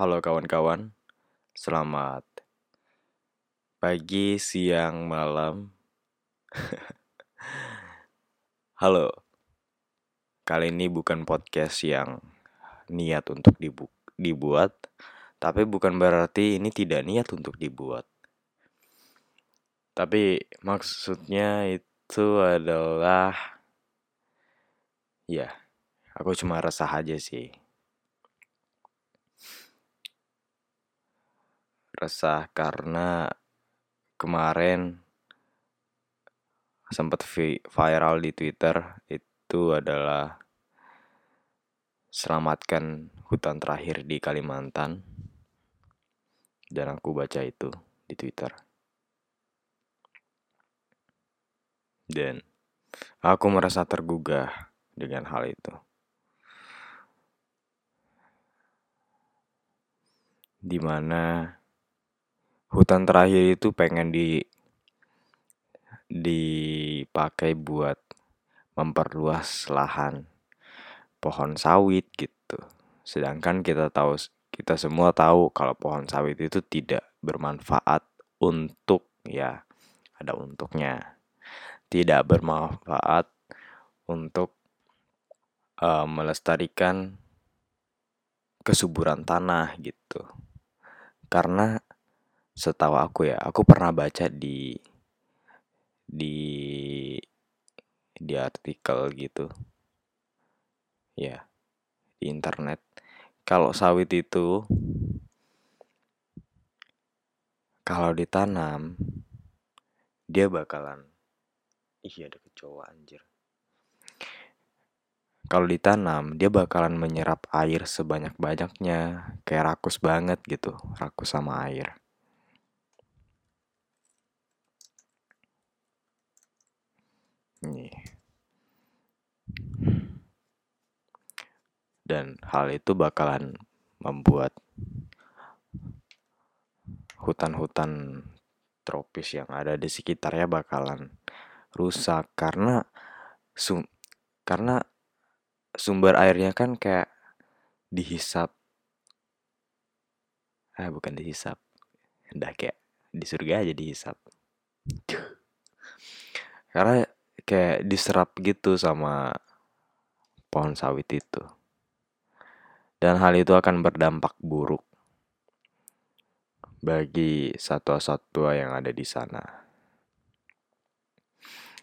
Halo kawan-kawan, selamat pagi, siang, malam. Halo, kali ini bukan podcast yang niat untuk dibu- dibuat, tapi bukan berarti ini tidak niat untuk dibuat. Tapi maksudnya itu adalah, ya, aku cuma resah aja sih. Resah karena kemarin sempat vi- viral di Twitter itu adalah selamatkan hutan terakhir di Kalimantan. Dan aku baca itu di Twitter. Dan aku merasa tergugah dengan hal itu. Di mana hutan terakhir itu pengen di dipakai buat memperluas lahan pohon sawit gitu. Sedangkan kita tahu kita semua tahu kalau pohon sawit itu tidak bermanfaat untuk ya ada untuknya. Tidak bermanfaat untuk uh, melestarikan kesuburan tanah gitu. Karena setahu aku ya, aku pernah baca di di di artikel gitu. Ya, di internet. Kalau sawit itu kalau ditanam dia bakalan iya ada kecoa anjir. Kalau ditanam, dia bakalan menyerap air sebanyak-banyaknya, kayak rakus banget gitu, rakus sama air. Nih. Dan hal itu bakalan membuat hutan-hutan tropis yang ada di sekitarnya bakalan rusak. Karena sum karena sumber airnya kan kayak dihisap. Ah bukan dihisap. Udah kayak di surga aja dihisap. Karena kayak diserap gitu sama pohon sawit itu dan hal itu akan berdampak buruk bagi satwa-satwa yang ada di sana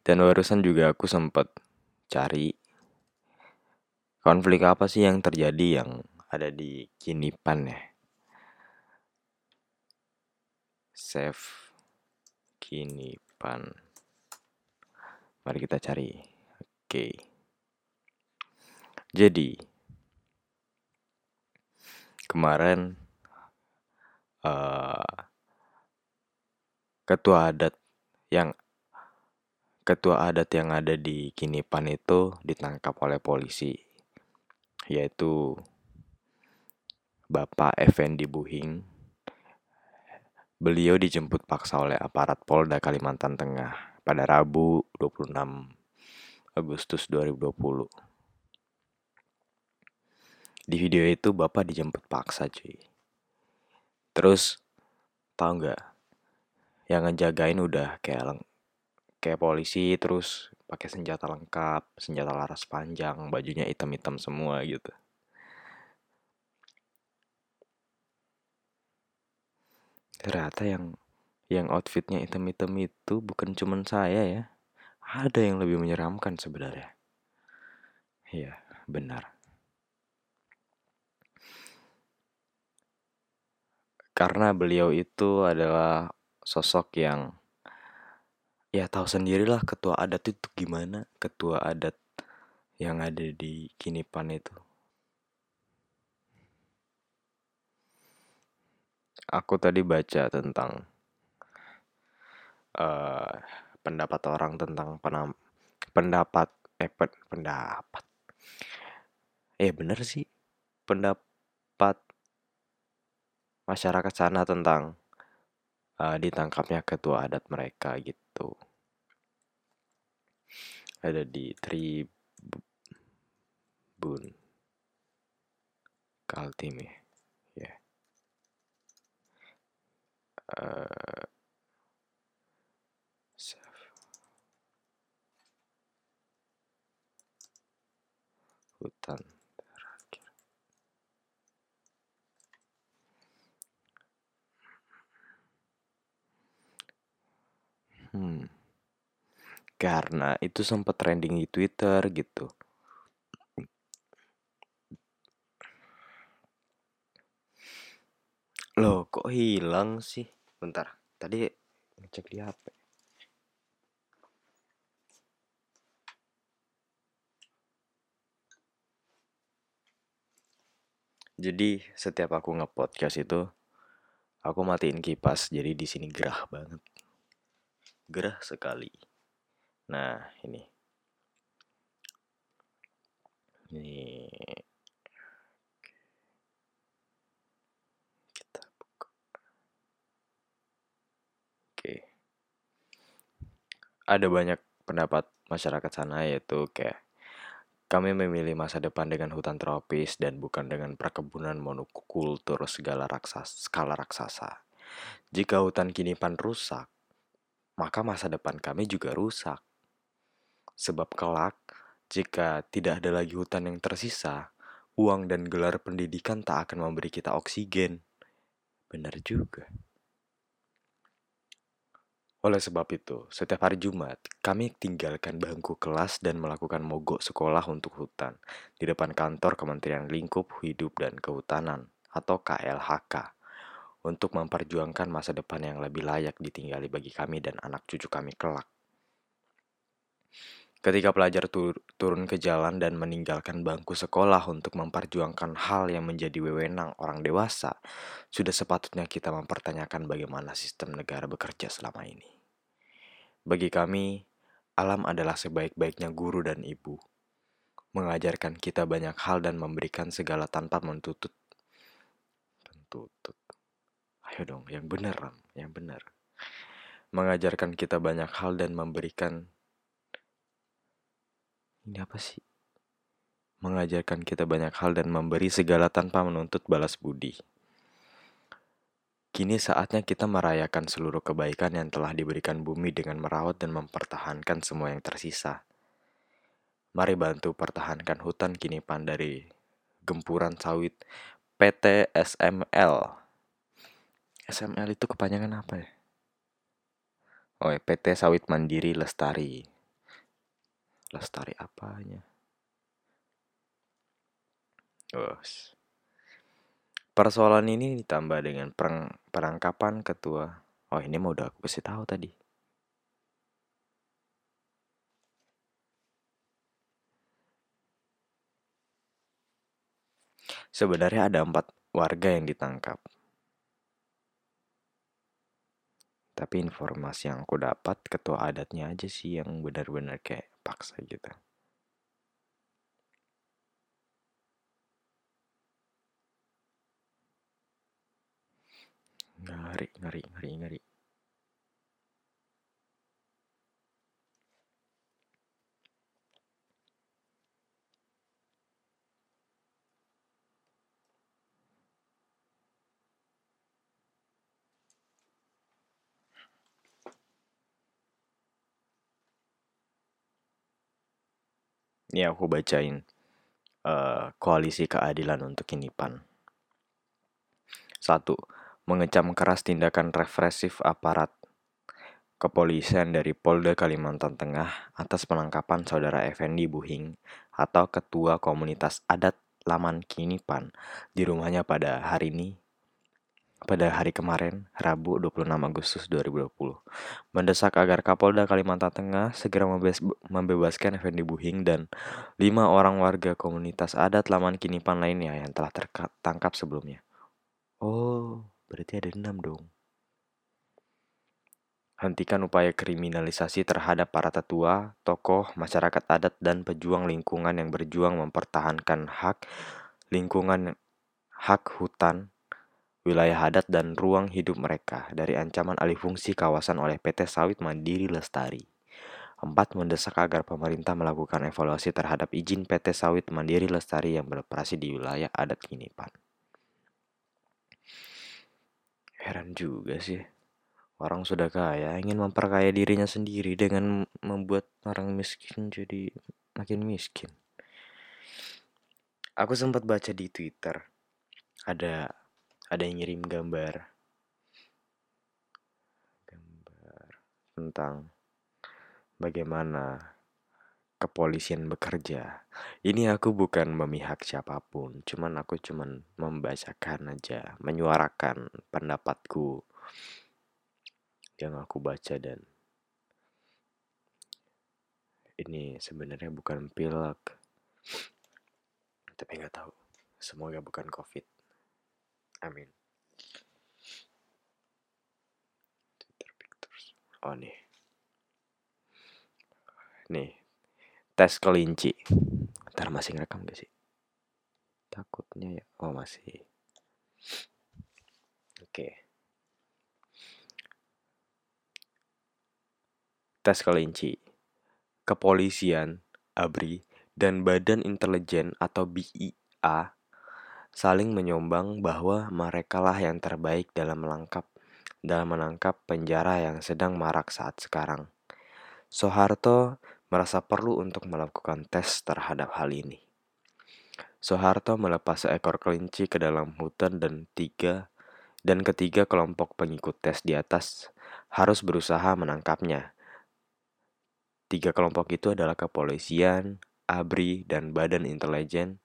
dan barusan juga aku sempat cari konflik apa sih yang terjadi yang ada di Kinipan ya? Save Kinipan. Mari kita cari. Oke. Jadi kemarin uh, ketua adat yang ketua adat yang ada di Kinipan itu ditangkap oleh polisi yaitu Bapak Effendi Buhing. Beliau dijemput paksa oleh aparat Polda Kalimantan Tengah pada Rabu 26 Agustus 2020. Di video itu Bapak dijemput paksa cuy. Terus tahu nggak yang ngejagain udah kayak leng kayak polisi terus pakai senjata lengkap, senjata laras panjang, bajunya hitam-hitam semua gitu. Ternyata yang yang outfitnya hitam-hitam itu bukan cuman saya ya. Ada yang lebih menyeramkan sebenarnya. Iya, benar. Karena beliau itu adalah sosok yang ya tahu sendirilah ketua adat itu gimana ketua adat yang ada di Kinipan itu aku tadi baca tentang uh, pendapat orang tentang penam pendapat eh pen, pendapat. Eh bener sih. Pendapat masyarakat sana tentang uh, ditangkapnya ketua adat mereka gitu. Ada di Tribun Kaltim ya? Yeah. uh, hutan terakhir hmm karena itu sempat trending di Twitter gitu Loh, kok hilang sih? Bentar, tadi ngecek di HP. Jadi setiap aku nge-podcast itu aku matiin kipas jadi di sini gerah banget. Gerah sekali. Nah, ini. Ini kita buka. Oke. Ada banyak pendapat masyarakat sana yaitu kayak kami memilih masa depan dengan hutan tropis dan bukan dengan perkebunan monokultur segala raksasa, skala raksasa. Jika hutan kini pan rusak, maka masa depan kami juga rusak. Sebab kelak, jika tidak ada lagi hutan yang tersisa, uang dan gelar pendidikan tak akan memberi kita oksigen. Benar juga. Oleh sebab itu, setiap hari Jumat, kami tinggalkan bangku kelas dan melakukan mogok sekolah untuk hutan di depan kantor Kementerian Lingkup Hidup dan Kehutanan atau KLHK untuk memperjuangkan masa depan yang lebih layak ditinggali bagi kami dan anak cucu kami kelak. Ketika pelajar tur turun ke jalan dan meninggalkan bangku sekolah untuk memperjuangkan hal yang menjadi wewenang orang dewasa, sudah sepatutnya kita mempertanyakan bagaimana sistem negara bekerja selama ini. Bagi kami, alam adalah sebaik-baiknya guru dan ibu, mengajarkan kita banyak hal dan memberikan segala tanpa mentutut. Mentutut. Ayo dong, yang benar, yang benar. Mengajarkan kita banyak hal dan memberikan ini apa sih? Mengajarkan kita banyak hal dan memberi segala tanpa menuntut balas budi. Kini saatnya kita merayakan seluruh kebaikan yang telah diberikan bumi dengan merawat dan mempertahankan semua yang tersisa. Mari bantu pertahankan hutan kini pan dari gempuran sawit PT SML. SML itu kepanjangan apa ya? Oh, PT Sawit Mandiri Lestari lestari apanya Bos. Persoalan ini ditambah dengan perang, perangkapan ketua. Oh ini mau udah aku kasih tahu tadi. Sebenarnya ada empat warga yang ditangkap. Tapi informasi yang aku dapat ketua adatnya aja sih yang benar-benar kayak paksa gitu. Ngeri ngeri ngeri ngeri Ini aku bacain uh, koalisi keadilan untuk Kinipan. Satu, mengecam keras tindakan represif aparat kepolisian dari Polda Kalimantan Tengah atas penangkapan saudara Effendi Buhing atau ketua komunitas adat Laman Kinipan di rumahnya pada hari ini pada hari kemarin, Rabu 26 Agustus 2020, mendesak agar Kapolda Kalimantan Tengah segera membebaskan Effendi Buhing dan lima orang warga komunitas adat Laman Kinipan lainnya yang telah tertangkap sebelumnya. Oh, berarti ada enam dong. Hentikan upaya kriminalisasi terhadap para tetua, tokoh, masyarakat adat, dan pejuang lingkungan yang berjuang mempertahankan hak lingkungan, hak hutan, wilayah adat dan ruang hidup mereka dari ancaman alih fungsi kawasan oleh PT Sawit Mandiri Lestari. 4. Mendesak agar pemerintah melakukan evaluasi terhadap izin PT Sawit Mandiri Lestari yang beroperasi di wilayah adat Kinipan. Heran juga sih. orang sudah kaya ingin memperkaya dirinya sendiri dengan membuat orang miskin jadi makin miskin. Aku sempat baca di Twitter ada ada yang ngirim gambar. Gambar tentang bagaimana kepolisian bekerja. Ini aku bukan memihak siapa pun, cuman aku cuman membacakan aja, menyuarakan pendapatku yang aku baca dan ini sebenarnya bukan pilek. Tapi nggak tahu semoga bukan covid amin. Twitter pictures oh nih. Nih. Tes kelinci. Ntar masih ngerekam gak sih? Takutnya ya. Oh masih. Oke. Tes kelinci. Kepolisian ABRI dan Badan Intelijen atau BIA saling menyombang bahwa merekalah yang terbaik dalam melengkap dalam menangkap penjara yang sedang marak saat sekarang. Soeharto merasa perlu untuk melakukan tes terhadap hal ini. Soeharto melepas seekor kelinci ke dalam hutan dan tiga dan ketiga kelompok pengikut tes di atas harus berusaha menangkapnya. Tiga kelompok itu adalah kepolisian, ABRI, dan Badan Intelijen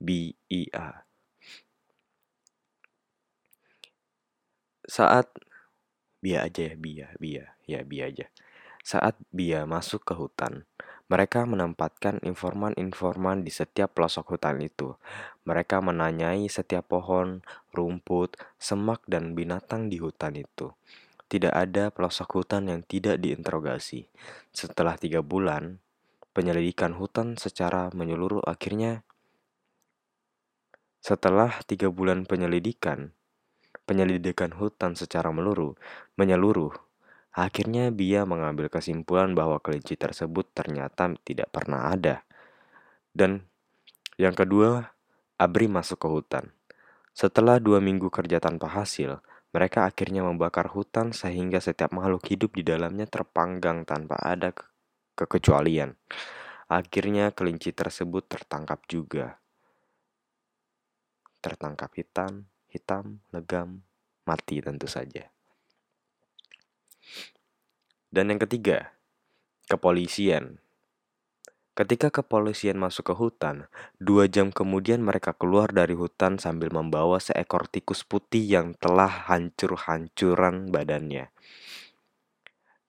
BIA. Saat Bia aja ya, Bia, Bia, ya Bia aja. Saat Bia masuk ke hutan, mereka menempatkan informan-informan di setiap pelosok hutan itu. Mereka menanyai setiap pohon, rumput, semak, dan binatang di hutan itu. Tidak ada pelosok hutan yang tidak diinterogasi. Setelah tiga bulan, penyelidikan hutan secara menyeluruh akhirnya setelah tiga bulan penyelidikan, penyelidikan hutan secara meluruh, menyeluruh, akhirnya Bia mengambil kesimpulan bahwa kelinci tersebut ternyata tidak pernah ada. Dan yang kedua, Abri masuk ke hutan. Setelah dua minggu kerja tanpa hasil, mereka akhirnya membakar hutan sehingga setiap makhluk hidup di dalamnya terpanggang tanpa ada ke kekecualian. Akhirnya kelinci tersebut tertangkap juga tertangkap hitam, hitam, legam, mati tentu saja. Dan yang ketiga, kepolisian. Ketika kepolisian masuk ke hutan, dua jam kemudian mereka keluar dari hutan sambil membawa seekor tikus putih yang telah hancur-hancuran badannya.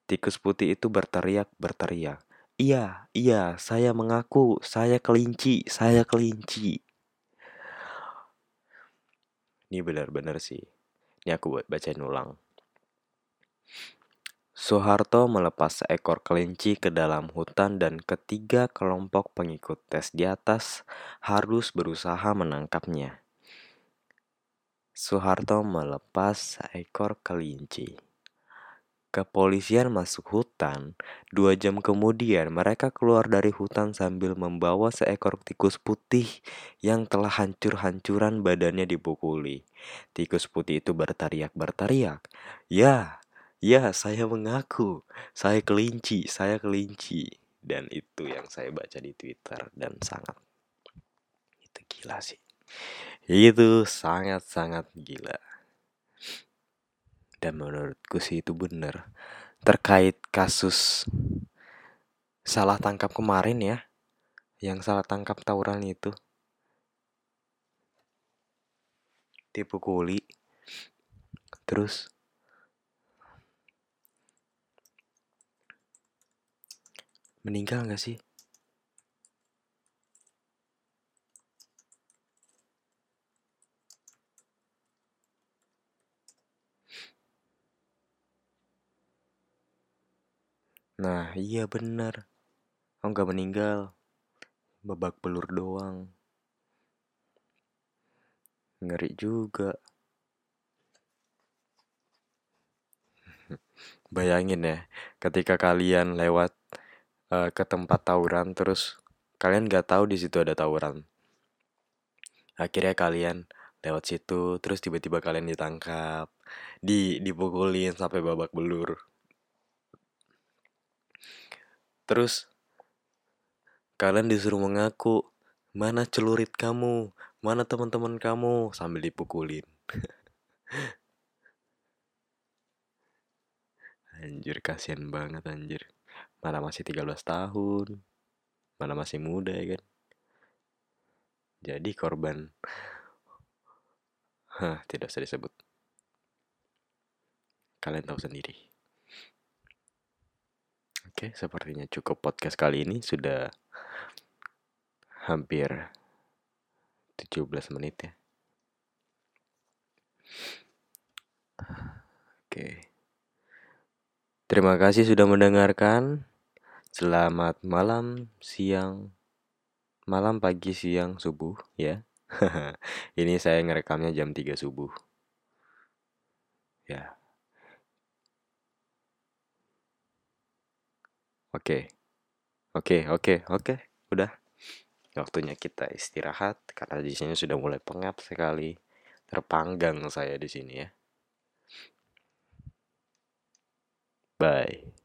Tikus putih itu berteriak-berteriak. Iya, iya, saya mengaku, saya kelinci, saya kelinci. Ini benar-benar sih. Ini aku buat bacain ulang. Soeharto melepas seekor kelinci ke dalam hutan dan ketiga kelompok pengikut tes di atas harus berusaha menangkapnya. Soeharto melepas seekor kelinci. Kepolisian masuk hutan. Dua jam kemudian, mereka keluar dari hutan sambil membawa seekor tikus putih yang telah hancur-hancuran badannya dipukuli. Tikus putih itu berteriak-berteriak, "Ya, ya, saya mengaku, saya kelinci, saya kelinci." Dan itu yang saya baca di Twitter dan sangat itu gila sih. Itu sangat-sangat gila dan menurutku sih itu bener. Terkait kasus salah tangkap kemarin ya yang salah tangkap tawuran itu. Dipukuli terus meninggal nggak sih Nah, iya bener. Oh, nggak meninggal. Babak belur doang. Ngeri juga. Bayangin ya, ketika kalian lewat uh, ke tempat tawuran terus kalian nggak tahu di situ ada tawuran. Akhirnya kalian lewat situ terus tiba-tiba kalian ditangkap. di dipukulin sampai babak belur terus kalian disuruh mengaku mana celurit kamu? Mana teman-teman kamu? Sambil dipukulin. Anjir kasihan banget anjir. Mana masih 13 tahun? Mana masih muda ya kan? Jadi korban. Hah, tidak usah disebut. Kalian tahu sendiri oke sepertinya cukup podcast kali ini sudah hampir 17 menit ya. Oke. Terima kasih sudah mendengarkan. Selamat malam siang malam pagi siang subuh ya. Ini saya ngerekamnya jam 3 subuh. Ya oke. Oke oke oke. Udah. Waktunya kita istirahat karena di sini sudah mulai pengap sekali. Terpanggang saya di sini ya. Bye